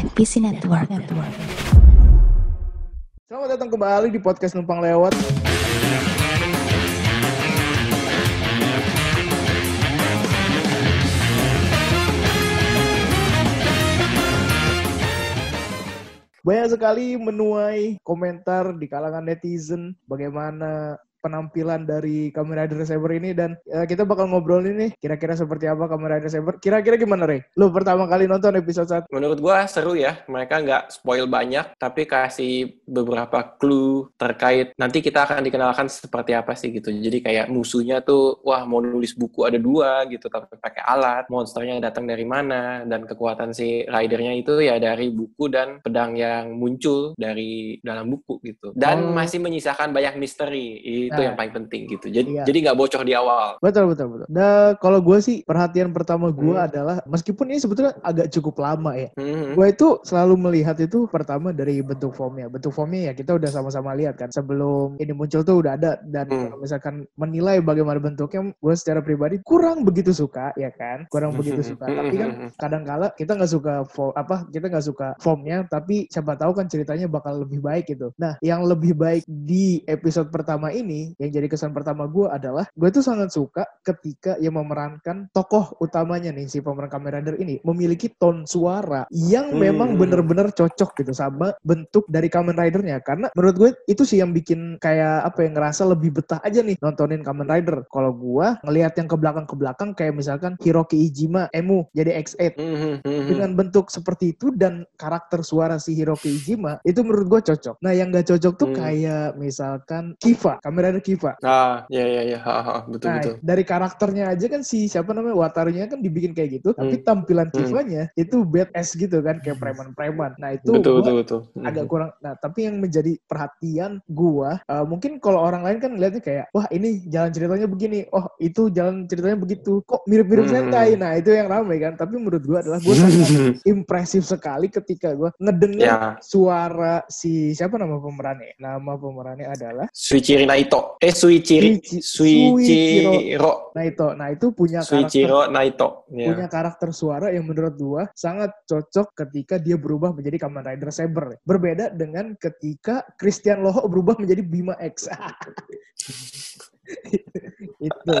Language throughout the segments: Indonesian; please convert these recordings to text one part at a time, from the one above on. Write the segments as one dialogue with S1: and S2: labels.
S1: NPC Network. Network.
S2: Selamat datang kembali di podcast Numpang Lewat. Banyak sekali menuai komentar di kalangan netizen bagaimana penampilan dari Kamen Rider Saber ini dan eh, kita bakal ngobrol ini kira-kira seperti apa Kamen Rider Saber. Kira-kira gimana Rey? Lu pertama kali nonton episode 1?
S3: Menurut gua seru ya. Mereka nggak spoil banyak, tapi kasih beberapa clue terkait nanti kita akan dikenalkan seperti apa sih gitu. Jadi kayak musuhnya tuh, wah mau nulis buku ada dua gitu, tapi pakai alat. Monsternya datang dari mana dan kekuatan si ridernya itu ya dari buku dan pedang yang muncul dari dalam buku gitu. Dan
S2: Oh.
S3: masih menyisakan banyak misteri. Itu
S2: Nah.
S3: yang paling penting gitu. Jadi
S2: Iya.
S3: jadi nggak bocor di awal.
S2: Betul betul betul. Nah kalau gue sih perhatian pertama gue
S3: Hmm.
S2: adalah meskipun ini sebetulnya agak cukup lama ya.
S3: Mhm.
S2: Gue itu selalu melihat itu pertama dari bentuk formnya. Bentuk formnya ya kita udah sama-sama lihat kan. Sebelum ini muncul tuh udah ada. Dan
S3: Hmm.
S2: kalau misalkan menilai bagaimana bentuknya, gue secara pribadi kurang begitu suka ya kan. Kurang begitu suka. Tapi kan kadang-kala kita nggak suka fo- apa kita nggak suka formnya. Tapi siapa tahu kan ceritanya bakal lebih baik gitu. Nah yang lebih baik di episode pertama ini yang jadi kesan pertama gue adalah gue tuh sangat suka ketika yang memerankan tokoh utamanya nih si pemeran Kamen Rider ini memiliki tone suara yang
S3: Hmm.
S2: memang bener-bener cocok gitu sama bentuk dari Kamen Ridernya karena menurut gue itu sih yang bikin kayak apa yang ngerasa lebih betah aja nih nontonin Kamen Rider kalau gue ngelihat yang ke belakang ke belakang kayak misalkan Hiroki Ijima Emu jadi X8
S3: Mhm. Mhm.
S2: dengan bentuk seperti itu dan karakter suara si Hiroki Ijima itu menurut gue cocok. Nah yang gak cocok tuh
S3: Hmm.
S2: kayak misalkan Kiva, Kamen Rider Kiva.
S3: Ah, ya ya ya, Ha, ha. betul
S2: Nah,
S3: betul.
S2: dari karakternya aja kan si siapa namanya Watarunya kan dibikin kayak gitu, tapi
S3: Hmm.
S2: tampilan
S3: Hmm.
S2: Itu badass gitu kan kayak preman-preman. Nah, itu
S3: Betul betul betul.
S2: agak
S3: Mhm.
S2: kurang. Nah, tapi yang menjadi perhatian gua eh, mungkin kalau orang lain kan ngeliatnya kayak wah ini jalan ceritanya begini, oh itu jalan ceritanya begitu. Kok mirip-mirip
S3: Hmm.
S2: Sentai. Nah, itu yang ramai kan. Tapi menurut gua adalah gua sangat impresif sekali ketika gua ngedenger
S3: Ya,
S2: suara si siapa nama pemerannya? Nama pemerannya adalah
S3: Suichiro Naito. Eh, Suichiro.
S2: Nah itu, nah itu punya karakter
S3: Suichiro Naito. Ya.
S2: punya karakter suara yang menurut gua sangat cocok ketika dia berubah menjadi Kamen Rider Saber. Berbeda dengan ketika Christian Loho berubah menjadi Bima X. itu.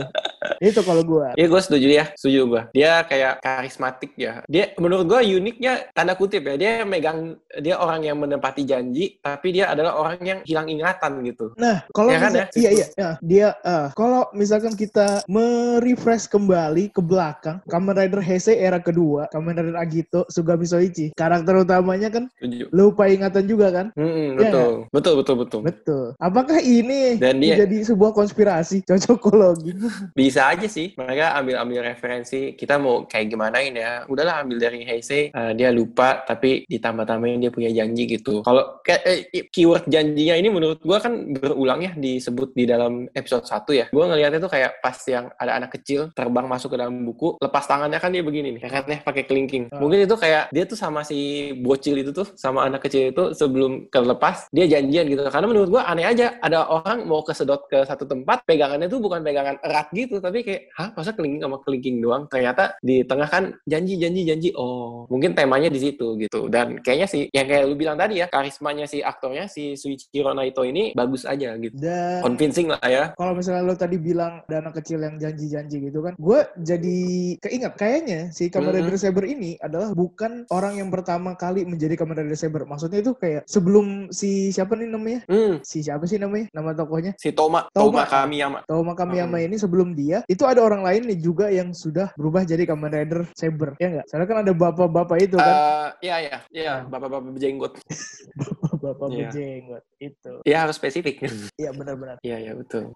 S2: Itu kalau gua.
S3: Iya gue setuju ya, setuju gue. Dia kayak karismatik ya. Dia menurut gue uniknya tanda kutip ya. Dia megang, dia orang yang menepati janji, tapi dia adalah orang yang hilang ingatan gitu.
S2: Nah, kalau
S3: Ya kan ya?
S2: iya iya, ya, dia eh, kalau misalkan kita merefresh kembali ke belakang Kamen Rider Heisei era kedua, Kamen Rider Agito, Sugami Soichi, karakter utamanya kan
S3: Setuju.
S2: lupa ingatan juga kan?
S3: Mm-mm,
S2: Iya
S3: betul. betul, betul, betul,
S2: Betul. Apakah ini
S3: Dan dia-
S2: menjadi sebuah konspirasi cocokologi?
S3: Bisa aja sih. Mereka ambil-ambil referensi. Kita mau kayak gimanain ya. Udahlah ambil dari Heisei. eh, dia lupa, tapi ditambah-tambahin dia punya janji gitu. Kalau eh, keyword janjinya ini menurut gua kan berulang ya disebut di dalam episode 1 ya. Gua ngeliatnya tuh kayak pas yang ada anak kecil terbang masuk ke dalam buku, lepas tangannya kan dia begini nih. Kan ya pakai kelingking.
S2: Ah.
S3: Mungkin itu kayak dia tuh sama si bocil itu tuh sama anak kecil itu sebelum kelepas dia janjian gitu. Karena menurut gua aneh aja ada orang mau kesedot ke satu tempat pegangannya tuh bukan pegangan erat gitu tapi kayak hah masa kelingking sama kelingking doang ternyata di tengah kan janji janji janji oh mungkin temanya di situ gitu dan kayaknya sih yang kayak lu bilang tadi ya karismanya si aktornya si Suichiro Naito ini bagus aja gitu
S2: Dan
S3: convincing lah ya
S2: kalau misalnya lo tadi bilang ada anak kecil yang janji-janji gitu kan, gue jadi keinget kayaknya si Kamen
S3: Mm-mm.
S2: Rider Saber ini adalah bukan orang yang pertama kali menjadi Kamen Rider Saber. Maksudnya itu kayak sebelum si siapa nih namanya?
S3: hmm
S2: Si siapa sih namanya? Nama tokohnya?
S3: si Toma
S2: Toma.
S3: Toma Kamiyama
S2: Toma Kamiyama
S3: Mm-mm.
S2: ini sebelum dia itu ada orang lain nih juga yang sudah berubah jadi Kamen Rider Saber ya nggak? Soalnya kan ada bapak-bapak itu kan,
S3: Eh, iya iya iya bapak-bapak berjenggot
S2: bapak
S3: iya.
S2: berjenggot itu.
S3: ya harus spesifik
S2: Iya benar-benar.
S3: iya iya betul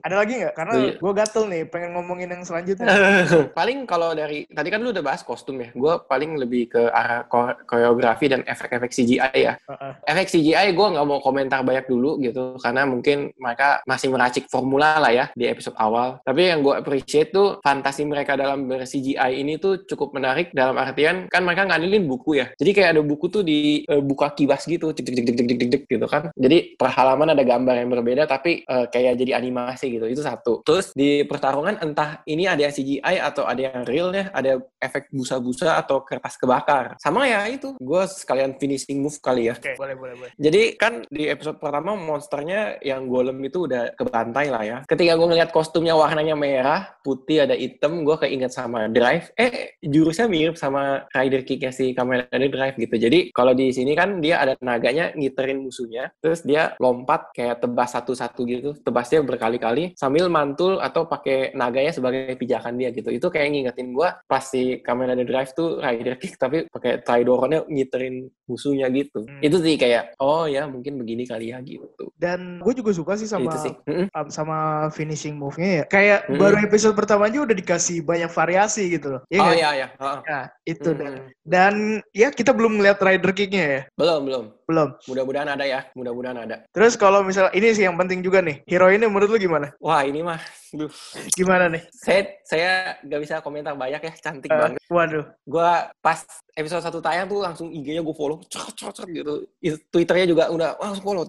S2: Ada lagi nggak? Karena
S3: Iya.
S2: gue gatel nih pengen ngomongin yang selanjutnya.
S3: paling kalau dari tadi kan lu udah bahas kostum ya gue paling lebih ke arah ko- koreografi dan efek-efek CGI ya
S2: Heeh.
S3: efek CGI gue nggak mau komentar banyak dulu gitu karena mungkin mereka masih meracik formula lah ya di episode episode awal. Tapi yang gue appreciate tuh fantasi mereka dalam ber-CGI ini tuh cukup menarik dalam artian kan mereka ngandelin buku ya. Jadi kayak ada buku tuh di uh, buka kiwas gitu, cek cek cek cek cek cek gitu kan. Jadi per halaman ada gambar yang berbeda tapi uh, kayak jadi animasi gitu. Itu satu. Terus di pertarungan entah ini ada yang CGI atau ada yang real ya, ada efek busa-busa atau kertas kebakar. Sama ya itu, gue sekalian finishing move kali ya.
S2: Oke, boleh, boleh, boleh.
S3: Jadi kan di episode pertama monsternya yang golem itu udah kebantai lah ya. Ketika gue ngeliat kostumnya warnanya merah, putih, ada hitam, gue keinget sama Drive. Eh, jurusnya mirip sama Rider Kick si Kamen Rider Drive gitu. Jadi kalau di sini kan dia ada naganya ngiterin musuhnya, terus dia lompat kayak tebas satu-satu gitu. Tebasnya berkali-kali sambil mantul atau pakai naganya sebagai pijakan dia gitu. Itu kayak ngingetin gue pas si Kamen Rider Drive tuh Rider Kick tapi pakai Tridoronnya ngiterin musuhnya gitu. Hmm. Itu sih kayak oh ya mungkin begini kali ya gitu.
S2: Dan gue juga suka sih sama
S3: Itu sih.
S2: um, sama finishing move-nya ya. Kayak baru episode pertama aja udah dikasih banyak variasi gitu loh. Iya
S3: oh
S2: nggak?
S3: iya iya. Heeh.
S2: Nah, itu
S3: Hmm.
S2: dan, dan ya kita belum ngeliat rider kick-nya ya.
S3: Belum belum.
S2: Belum.
S3: Mudah-mudahan ada ya. Mudah-mudahan ada.
S2: Terus kalau misal ini sih yang penting juga nih. Heroinnya menurut lu gimana?
S3: Wah ini mah, duh.
S2: Gimana nih?
S3: Saya saya nggak bisa komentar banyak ya. Cantik
S2: Eh,
S3: banget.
S2: waduh.
S3: Gua pas episode satu tayang tuh langsung IG-nya gue follow, cok cok cok gitu. It- Twitternya juga udah "Wah, langsung follow,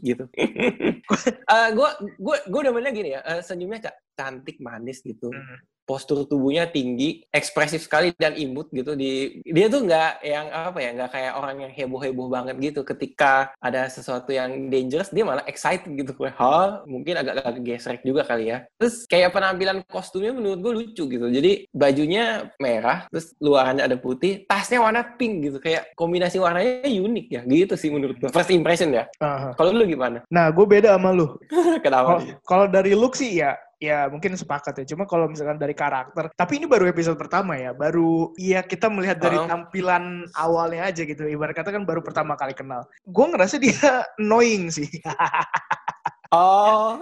S3: gitu. Gue gue gue demennya gini ya, eh, senyumnya ca- cantik manis gitu.
S2: Hmm.
S3: Postur tubuhnya tinggi, ekspresif sekali dan imut gitu. Di dia tuh nggak yang apa ya, nggak kayak orang yang heboh heboh banget gitu. Ketika ada sesuatu yang dangerous, dia malah excited gitu. Kayak, mungkin agak-agak gesrek juga kali ya. Terus kayak penampilan kostumnya menurut gue lucu gitu. Jadi bajunya merah, terus luarannya ada putih, tasnya warna pink gitu. Kayak kombinasi warnanya unik ya. Gitu sih menurut gue. First impression ya. Kalau lu gimana?
S2: Nah, gue beda sama lu.
S3: Kenapa?
S2: Kalau dari look sih ya ya mungkin sepakat ya. Cuma kalau misalkan dari karakter, tapi ini baru episode pertama ya. Baru iya kita melihat dari
S3: Uh-uh.
S2: tampilan awalnya aja gitu. Ibarat kata kan baru pertama kali kenal. Gue ngerasa dia annoying sih.
S3: Oh,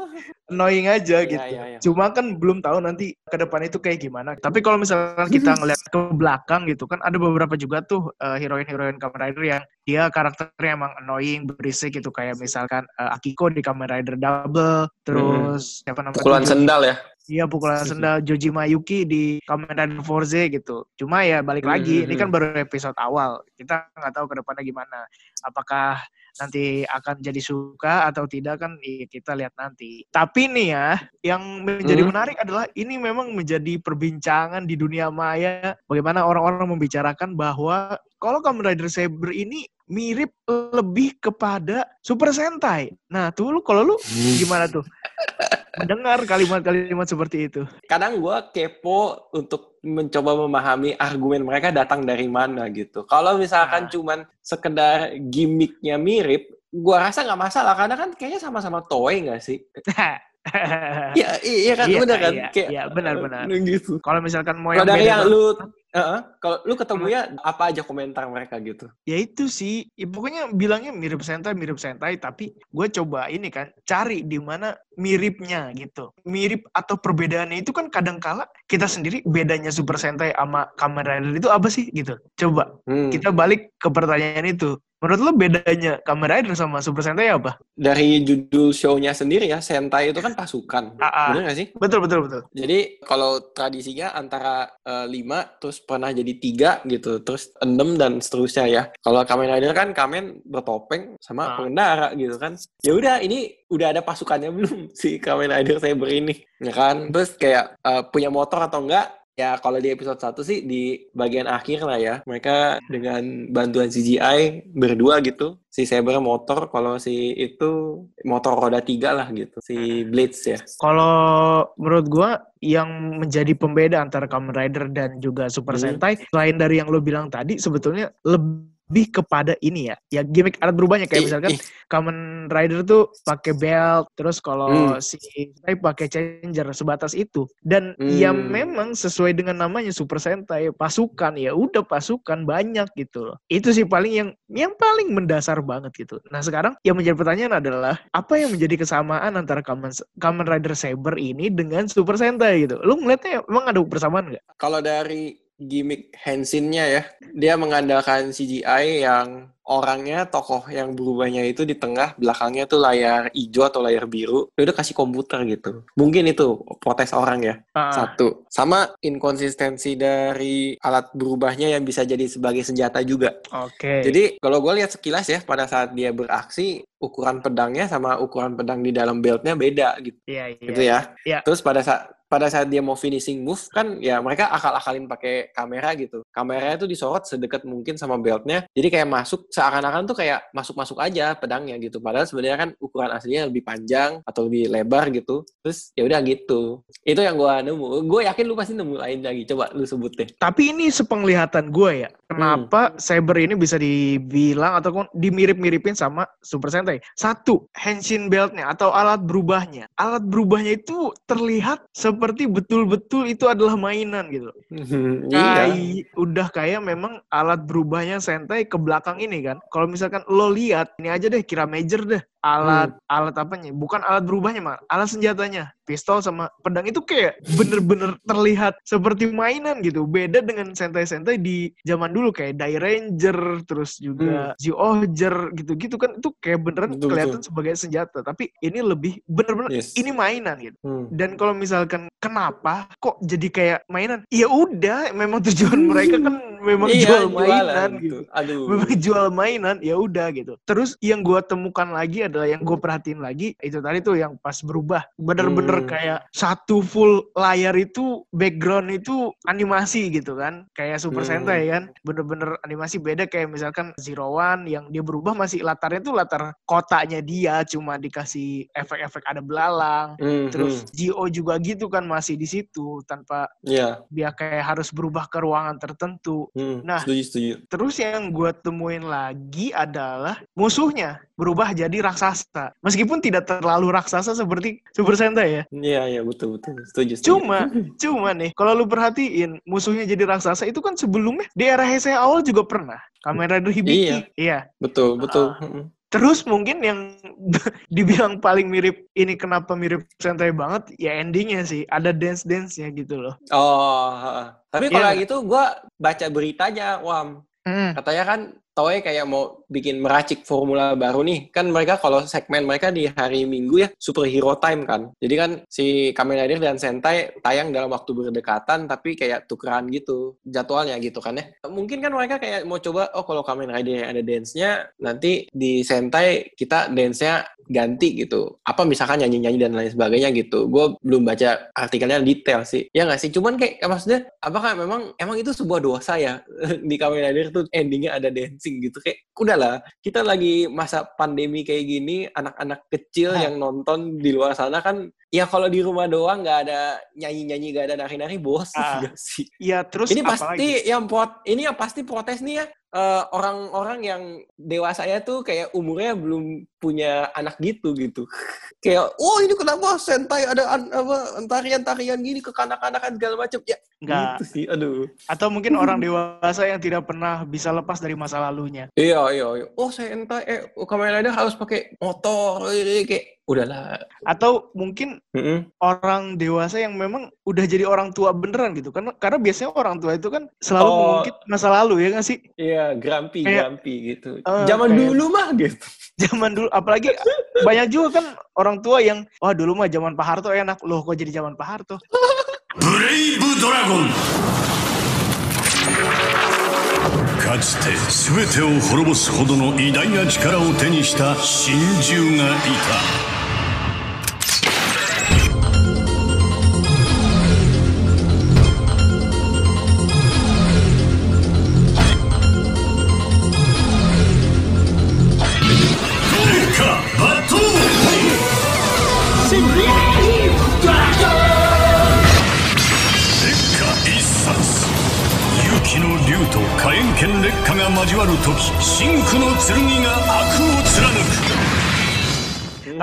S2: annoying aja
S3: Iya,
S2: gitu.
S3: iya, iya.
S2: Cuma kan belum tahu nanti ke depan itu kayak gimana. Tapi kalau misalkan kita ngeliat ke belakang gitu kan ada beberapa juga tuh eh, heroin-heroin Kamen Rider yang dia karakternya emang annoying, berisik gitu kayak misalkan eh, Akiko di Kamen Rider Double, terus siapa namanya?
S3: pukulan sendal ya.
S2: Iya pukulan sendal Joji Mayuki di Kamen Rider Forze gitu. Cuma ya balik lagi,
S3: Hmm,
S2: ini kan baru episode awal. Kita nggak tahu ke depannya gimana. Apakah nanti akan jadi suka atau tidak kan ya kita lihat nanti. Tapi nih ya, yang menjadi
S3: Hmm.
S2: menarik adalah ini memang menjadi perbincangan di dunia maya. Bagaimana orang-orang membicarakan bahwa kalau Kamen Rider Saber ini mirip lebih kepada Super Sentai. Nah, tuh lu kalau lu gimana tuh? Mendengar kalimat-kalimat seperti itu.
S3: kadang gue kepo untuk mencoba memahami argumen mereka datang dari mana gitu. Kalau misalkan
S2: Ah.
S3: cuman sekedar gimmicknya mirip, gue rasa nggak masalah karena kan kayaknya sama-sama toy nggak sih? Iya, iya kan,
S2: Iya,
S3: bener kan?
S2: iya,
S3: Kayak,
S2: iya, benar-benar.
S3: eh, gitu.
S2: Kalau misalkan mau yang
S3: dari yang lu, Heeh, kalau lu ketemunya apa aja komentar mereka gitu?
S2: ya itu sih, ya pokoknya bilangnya mirip Sentai, mirip Sentai, tapi gue coba ini kan cari di mana miripnya gitu. Mirip atau perbedaannya itu kan kadang kala kita sendiri bedanya Super Sentai sama Kamen Rider itu apa sih gitu. Coba
S3: Hmm.
S2: kita balik ke pertanyaan itu. Menurut lo bedanya Kamen Rider sama Super Sentai apa?
S3: Dari judul show-nya sendiri ya, Sentai itu kan pasukan.
S2: Ah, ah.
S3: Bener nggak sih?
S2: Betul betul betul.
S3: Jadi kalau tradisinya antara eh, lima terus pernah jadi tiga gitu, terus enam dan seterusnya ya. Kalau Kamen Rider kan Kamen bertopeng sama
S2: Ah.
S3: pengendara gitu kan. Ya udah ini udah ada pasukannya belum si Kamen Rider Saber ini, ya kan? Terus kayak eh, punya motor atau enggak? Ya kalau di episode 1 sih di bagian akhir lah ya. Mereka dengan bantuan CGI berdua gitu. Si Saber motor, kalau si itu motor roda tiga lah gitu. Si Blades ya.
S2: Kalau menurut gua yang menjadi pembeda antara Kamen Rider dan juga Super
S3: Hmm.
S2: Sentai selain dari yang lo bilang tadi sebetulnya lebih kepada ini ya. Ya gimmick alat berubahnya kayak misalkan. Kamen Rider tuh pakai belt, terus kalau
S3: Hmm.
S2: si Sentai pakai changer sebatas itu. Dan ya
S3: Hmm.
S2: memang sesuai dengan namanya Super Sentai, pasukan ya udah pasukan banyak gitu loh. Itu sih paling yang yang paling mendasar banget gitu. Nah, sekarang yang menjadi pertanyaan adalah apa yang menjadi kesamaan antara Kamen Kamen Rider Saber ini dengan Super Sentai gitu. Lu ngeliatnya emang ada persamaan nggak?
S3: Kalau dari gimmick Henshin-nya ya, dia mengandalkan CGI yang orangnya tokoh yang berubahnya itu di tengah belakangnya tuh layar hijau atau layar biru ya udah kasih komputer gitu mungkin itu protes orang ya
S2: Ah.
S3: satu sama inkonsistensi dari alat berubahnya yang bisa jadi sebagai senjata juga
S2: Oke.
S3: jadi kalau gue lihat sekilas ya pada saat dia beraksi ukuran pedangnya sama ukuran pedang di dalam beltnya beda gitu
S2: Iya, iya.
S3: gitu ya.
S2: Iya.
S3: Terus pada saat pada saat dia mau finishing move kan ya mereka akal-akalin pakai kamera gitu. Kameranya tuh disorot sedekat mungkin sama beltnya. Jadi kayak masuk seakan-akan tuh kayak masuk-masuk aja pedangnya gitu. Padahal sebenarnya kan ukuran aslinya lebih panjang atau lebih lebar gitu. Terus ya udah gitu. Itu yang gua nemu. Gue yakin lu pasti nemu lain lagi. Coba lu sebut deh.
S2: Tapi ini sepenglihatan gue ya, kenapa Saber ini bisa dibilang ataupun dimirip-miripin sama Super Sentai? Satu, Henshin Beltnya atau alat berubahnya. Alat berubahnya itu terlihat seperti betul-betul itu adalah mainan gitu.
S3: iya.
S2: Kayak udah kayak memang alat berubahnya Sentai ke belakang ini kan. Kalau misalkan lo lihat ini aja deh kira major deh. Alat alat apanya? Bukan alat berubahnya mah, alat senjatanya. Pistol sama pedang itu kayak bener-bener terlihat seperti mainan gitu. Beda dengan Sentai-Sentai di zaman dulu kayak Die Ranger terus juga Zyuohger gitu-gitu kan itu kayak beneran
S3: Betul,
S2: kelihatan sebagai senjata. Tapi ini lebih bener-bener
S3: Yes.
S2: ini mainan gitu.
S3: Hmm.
S2: Dan kalau misalkan kenapa kok jadi kayak mainan? Ya udah, memang tujuan mereka kan memang
S3: Iya,
S2: jual
S3: jualan
S2: mainan gitu.
S3: Aduh.
S2: Memang jual mainan, ya udah gitu. Terus yang gua temukan lagi adalah yang gue perhatiin lagi itu tadi tuh yang pas berubah bener-bener
S3: Hmm.
S2: kayak satu full layar itu background itu animasi gitu kan, kayak Super
S3: Hmm.
S2: Sentai kan, bener-bener animasi beda kayak misalkan Zero One yang dia berubah masih latarnya tuh latar kotanya dia cuma dikasih efek-efek ada belalang.
S3: Hmm,
S2: Terus
S3: hmm.
S2: Gio juga gitu kan masih di situ tanpa
S3: Iya.
S2: dia kayak harus berubah ke ruangan tertentu.
S3: Hmm.
S2: Nah.
S3: setuju setuju.
S2: Terus yang gue temuin lagi adalah musuhnya berubah jadi raksasa. Meskipun tidak terlalu raksasa seperti Super Sentai ya.
S3: Iya iya betul betul setuju. setuju.
S2: Cuma, cuma nih, kalau lu perhatiin musuhnya jadi raksasa itu kan sebelumnya di era Heisei awal juga pernah. Kamera Rider Hibiki.
S3: Iya.
S2: iya.
S3: betul betul. Mm-mm.
S2: Terus mungkin yang dibilang paling mirip ini kenapa mirip Sentai banget ya endingnya sih ada dance dance nya gitu loh.
S3: Oh, tapi kalau kayak gitu gue baca beritanya, Wam. Katanya kan Toei kayak mau bikin meracik formula baru nih. Kan mereka kalau segmen mereka di hari Minggu ya superhero time kan. Jadi kan si Kamen Rider dan Sentai tayang dalam waktu berdekatan tapi kayak tukeran gitu jadwalnya gitu kan ya. Mungkin kan mereka kayak mau coba oh kalau Kamen Rider yang ada dance-nya nanti di Sentai kita dance-nya ganti gitu. Apa misalkan nyanyi-nyanyi dan lain sebagainya gitu. Gue belum baca artikelnya detail sih. Ya nggak sih? Cuman kayak maksudnya apakah memang emang itu sebuah dosa ya di Kamen Rider tuh endingnya ada dancing gitu kayak udahlah kita lagi masa pandemi kayak gini anak-anak kecil
S2: Hah.
S3: yang nonton di luar sana kan ya kalau di rumah doang nggak ada nyanyi-nyanyi nggak ada nari-nari bosan
S2: Ah.
S3: nggak sih
S2: Iya, terus
S3: ini pasti
S2: apalagi?
S3: yang prot ini yang pasti protes nih ya eh, orang-orang yang dewasa ya tuh kayak umurnya belum punya anak gitu gitu kayak oh ini kenapa sentai ada an- apa tarian-tarian gini ke kanak-kanakan segala macam ya
S2: Enggak.
S3: gitu sih aduh
S2: Atau mungkin orang dewasa yang tidak pernah bisa lepas dari masa lalunya.
S3: iya iya iya oh sentai eh Kamen Rider harus pakai motor kayak udahlah
S2: Atau mungkin
S3: Mm-mm.
S2: orang dewasa yang memang udah jadi orang tua beneran gitu kan karena biasanya orang tua itu kan selalu
S3: Oh.
S2: mengungkit masa lalu ya nggak sih
S3: iya grumpy
S2: Kayak-
S3: grumpy gitu
S2: Eh,
S3: zaman
S2: kayak-
S3: dulu mah gitu
S2: zaman dulu apalagi banyak juga kan orang tua yang wah dulu mah zaman Pak Harto enak loh kok jadi zaman Pak Harto
S1: ブレイブドラゴンかつて全てを滅ぼすほどの偉大な力を手にした神獣がいた 交わる時真紅の剣が悪を貫く。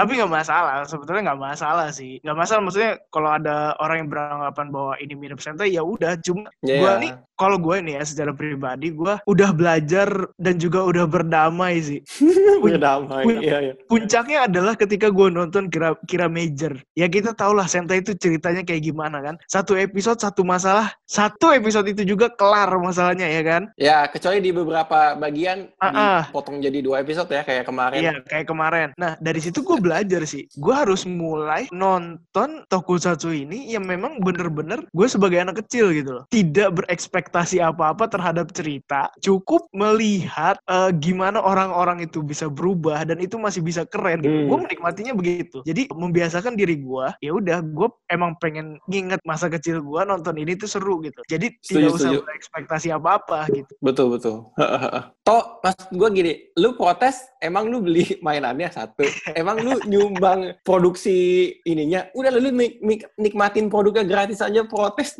S2: Tapi nggak masalah, sebetulnya nggak masalah sih. Nggak masalah, maksudnya kalau ada orang yang beranggapan bahwa ini mirip Sentai, ya udah. Cuma
S3: Ya,
S2: gue nih, kalau gue nih ya secara pribadi, gue udah belajar dan juga udah berdamai sih.
S3: Berdamai.
S2: Pun-
S3: Iya, iya.
S2: Puncaknya adalah ketika gue nonton Kira, Kira Major. Ya kita tau lah Sentai itu ceritanya kayak gimana kan. Satu episode, satu masalah. Satu episode itu juga kelar masalahnya ya kan.
S3: Ya, kecuali di beberapa bagian
S2: Ah, ah.
S3: dipotong jadi dua episode ya kayak kemarin.
S2: Iya, kayak kemarin. Nah, dari situ gue belajar sih. Gue harus mulai nonton tokusatsu ini yang memang bener-bener gue sebagai anak kecil gitu loh. Tidak berekspektasi apa-apa terhadap cerita. Cukup melihat eh, gimana orang-orang itu bisa berubah dan itu masih bisa keren gitu.
S3: Hmm.
S2: Gue menikmatinya begitu. Jadi membiasakan diri gue, ya udah gue emang pengen nginget masa kecil gue nonton ini tuh seru gitu. Jadi
S3: Setuju,
S2: tidak usah
S3: setuju.
S2: berekspektasi apa-apa gitu.
S3: Betul, betul. Toh, mas gue gini, lu protes, emang lu beli mainannya satu. Emang lu nyumbang produksi ininya. Udah lu nik- nik- nikmatin produknya gratis aja protes.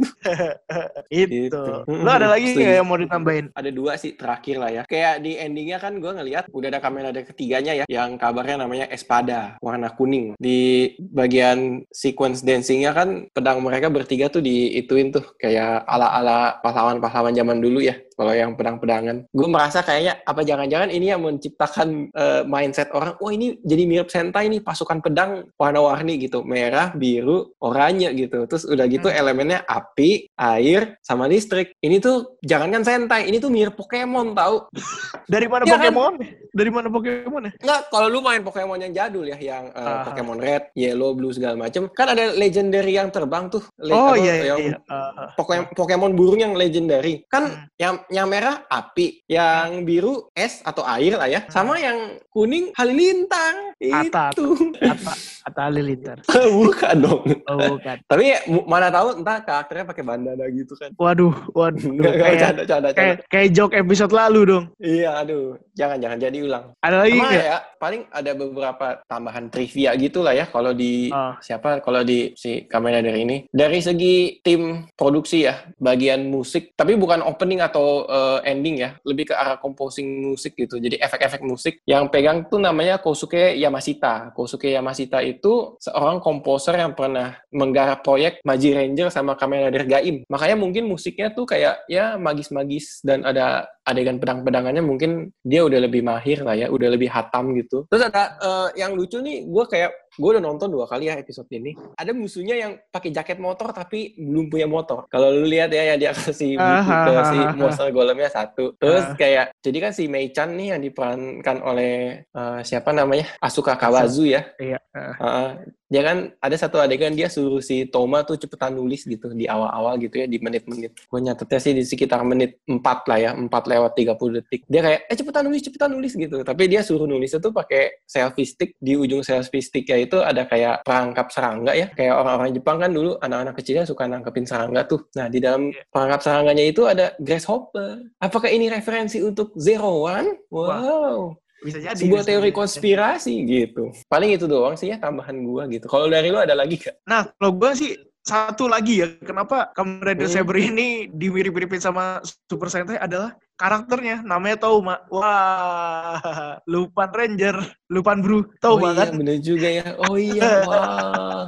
S2: Itu.
S3: Gitu.
S2: Lo ada lagi
S3: Setuju.
S2: nggak yang mau ditambahin?
S3: ada dua sih terakhir lah ya. Kayak di endingnya kan gue ngeliat udah ada kamera ada ketiganya ya, yang kabarnya namanya Espada, warna kuning. Di bagian sequence dancingnya kan pedang mereka bertiga tuh diituin tuh kayak ala-ala pahlawan-pahlawan zaman dulu ya. Kalau yang pedang-pedangan, gue merasa kayaknya apa jangan-jangan ini yang menciptakan eh, mindset orang, oh ini jadi mirip Sentai nih pasukan pedang warna-warni gitu, merah, biru, oranye gitu. Terus udah gitu
S2: Hmm.
S3: elemennya api, air, sama listrik. Ini tuh jangankan Sentai, ini tuh mirip Pokemon tau.
S2: Dari mana
S3: Ya kan?
S2: Pokemon? Dari mana Pokemon ya?
S3: Nggak, kalau lu main Pokemon yang jadul ya, yang eh,
S2: Aha.
S3: Pokemon Red, Yellow, Blue segala macem, kan ada legendary yang terbang tuh. Le-
S2: Oh iya iya.
S3: yang
S2: iya. Ah, ah.
S3: Pokemon, Pokemon burung yang legendary. Kan
S2: Hmm.
S3: yang yang merah api, yang biru es atau air lah ya, sama yang kuning halilintar.
S2: Atat.
S3: Itu.
S2: Ata Ata Halilintar.
S3: Bukan dong.
S2: Oh bukan.
S3: Tapi ya, mana tahu entah karakternya pakai bandana gitu kan.
S2: Waduh, waduh.
S3: Nggak,
S2: kayak,
S3: canda, canda, canda.
S2: kayak kayak joke episode lalu dong.
S3: Iya, aduh. Jangan, jangan jadi ulang.
S2: Ada lagi
S3: Sama ya, paling ada beberapa tambahan trivia gitu lah ya kalau di
S2: Ah.
S3: siapa kalau di si kamera dari ini. Dari segi tim produksi ya, bagian musik, tapi bukan opening atau eh, ending ya, lebih ke arah composing musik gitu. Jadi efek-efek musik yang pegang tuh namanya Kosuke Yamashita. Kosuke Yamashita itu seorang komposer yang pernah menggarap proyek Maji Ranger sama Kamen Rider Gaim. Makanya mungkin musiknya tuh kayak ya magis-magis dan ada adegan pedang-pedangannya mungkin dia udah lebih mahir lah ya, udah lebih hatam gitu. Terus ada eh, yang lucu nih, gue kayak gue udah nonton dua kali ya episode ini. Ada musuhnya yang pakai jaket motor tapi belum punya motor. Kalau lu lihat ya yang dia kasih buku ke si
S2: Ah,
S3: monster golemnya satu. Terus
S2: Ah.
S3: kayak jadi kan si Mei-chan nih yang diperankan oleh eh, siapa namanya Asuka Kawazu ya.
S2: Iya. ah.
S3: Heeh. Dia kan ada satu adegan dia suruh si Toma tuh cepetan nulis gitu di awal-awal gitu ya di menit-menit. Gue nyatetnya sih di sekitar menit 4 lah ya, 4 lewat 30 detik. Dia kayak eh cepetan nulis, cepetan nulis gitu. Tapi dia suruh nulisnya tuh pakai selfie stick. Di ujung selfie sticknya itu ada kayak perangkap serangga ya. Kayak orang-orang Jepang kan dulu anak-anak kecilnya suka nangkepin serangga tuh. Nah, di dalam perangkap serangganya itu ada grasshopper. Apakah ini referensi untuk Zero One? Wow.
S2: Bisa jadi.
S3: sebuah
S2: bisa
S3: teori
S2: jadi.
S3: konspirasi gitu. Paling itu doang sih ya tambahan gua gitu. Kalau dari lu ada lagi gak?
S2: Nah, kalau gue sih satu lagi ya, kenapa Kamen Rider
S3: Hmm.
S2: Saber ini dimirip-miripin sama Super Sentai adalah karakternya, namanya Touma. Wah, Lupan Ranger, Lupan Bru, tahu
S3: oh
S2: banget.
S3: iya bener juga ya. Oh iya, wah.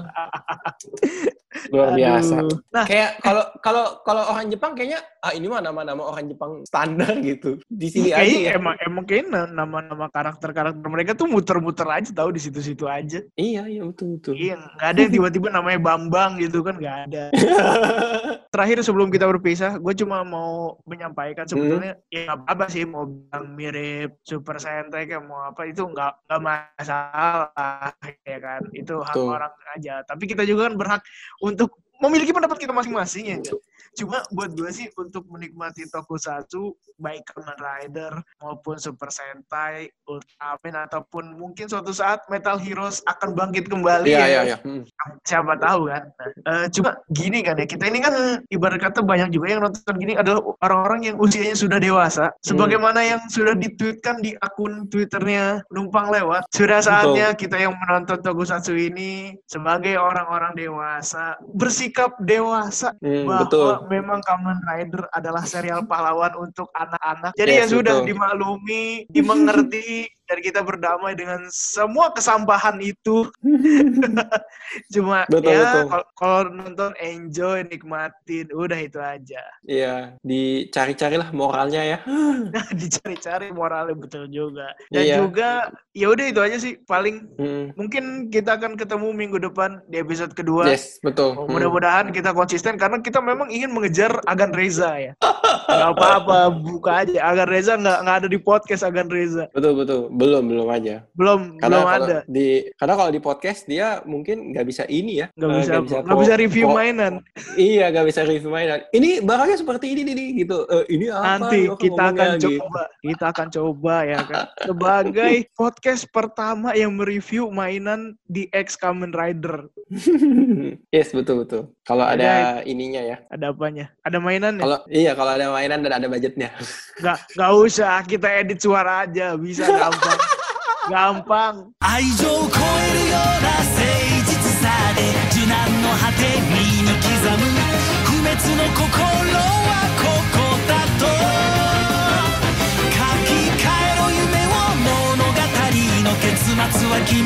S3: Luar biasa.
S2: Aduh. Nah,
S3: Kayak kalau kalau kalau orang Jepang kayaknya ah ini mah nama-nama orang Jepang standar gitu. Di sini aja
S2: kayaknya
S3: ya.
S2: emang emang kayaknya na- nama-nama karakter-karakter mereka tuh muter-muter aja tahu di situ-situ aja.
S3: Iya, iya betul betul.
S2: Iya, nggak ada yang tiba-tiba namanya Bambang gitu kan nggak ada. Terakhir sebelum kita berpisah, gue cuma mau menyampaikan sebetulnya ya nggak apa-apa sih mau bilang mirip Super Sentai kayak mau apa itu nggak nggak masalah ya kan itu hak
S3: Betul.
S2: orang aja. Tapi kita juga kan berhak untuk memiliki pendapat kita masing-masing ya. kan? Cuma buat gue sih untuk menikmati tokusatsu baik Kamen Rider maupun Super Sentai, Ultraman ataupun mungkin suatu saat Metal Heroes akan bangkit kembali
S3: Iya,
S2: ya.
S3: iya, iya. Hmm.
S2: Siapa tahu kan. Nah, eh, cuma gini kan ya, kita ini kan ibarat kata banyak juga yang nonton gini adalah orang-orang yang usianya sudah dewasa. Sebagaimana yang sudah ditweetkan di akun Twitternya Numpang Lewat. Sudah saatnya kita yang menonton Tokusatsu ini sebagai orang-orang dewasa bersikap dewasa
S3: Hmm,
S2: bahwa
S3: betul.
S2: memang Kamen Rider adalah serial pahlawan untuk anak-anak. Jadi ya
S3: Yes,
S2: sudah
S3: betul.
S2: dimaklumi, dimengerti dan kita berdamai dengan semua kesampahan itu. Cuma
S3: Betul,
S2: ya kalau- nonton enjoy, nikmatin, udah itu aja.
S3: Iya, dicari-carilah moralnya ya.
S2: Dicari-cari moralnya betul juga. Dan
S3: Iya.
S2: juga ya udah itu aja sih paling
S3: Hmm.
S2: mungkin kita akan ketemu minggu depan di episode kedua.
S3: Yes, betul.
S2: Oh,
S3: Hmm.
S2: Mudah-mudahan kita konsisten karena kita memang ingin mengejar Agan Reza ya. Gak apa-apa, buka aja. Agan Reza nggak nggak ada di podcast Agan Reza.
S3: Betul betul. Belum belum aja.
S2: Belum
S3: Karena
S2: belum
S3: kalau
S2: ada.
S3: di karena kalau di podcast dia mungkin nggak bisa ini ya.
S2: Nggak
S3: Eh,
S2: bisa nggak
S3: pro-
S2: bisa review
S3: pro-
S2: mainan.
S3: Iya, nggak bisa review mainan. Ini barangnya seperti ini nih, gitu. Eh, ini apa?
S2: Nanti kita akan
S3: ngomongnya gitu?
S2: coba, kita akan coba ya kan. Sebagai podcast pertama yang mereview mainan di X Kamen Rider.
S3: yes, betul betul. Kalau
S2: Ada-
S3: ada ininya ya.
S2: Ada apanya? Ada mainan ya?
S3: Kalau iya, kalau ada mainan dan ada budgetnya.
S2: Nggak, nggak usah, kita edit suara aja, bisa gampang. 元旦
S4: 愛情を超えるような誠実さで受難の果て身に刻む。不滅の心はここだと。書き換えろ夢を物語の結末は君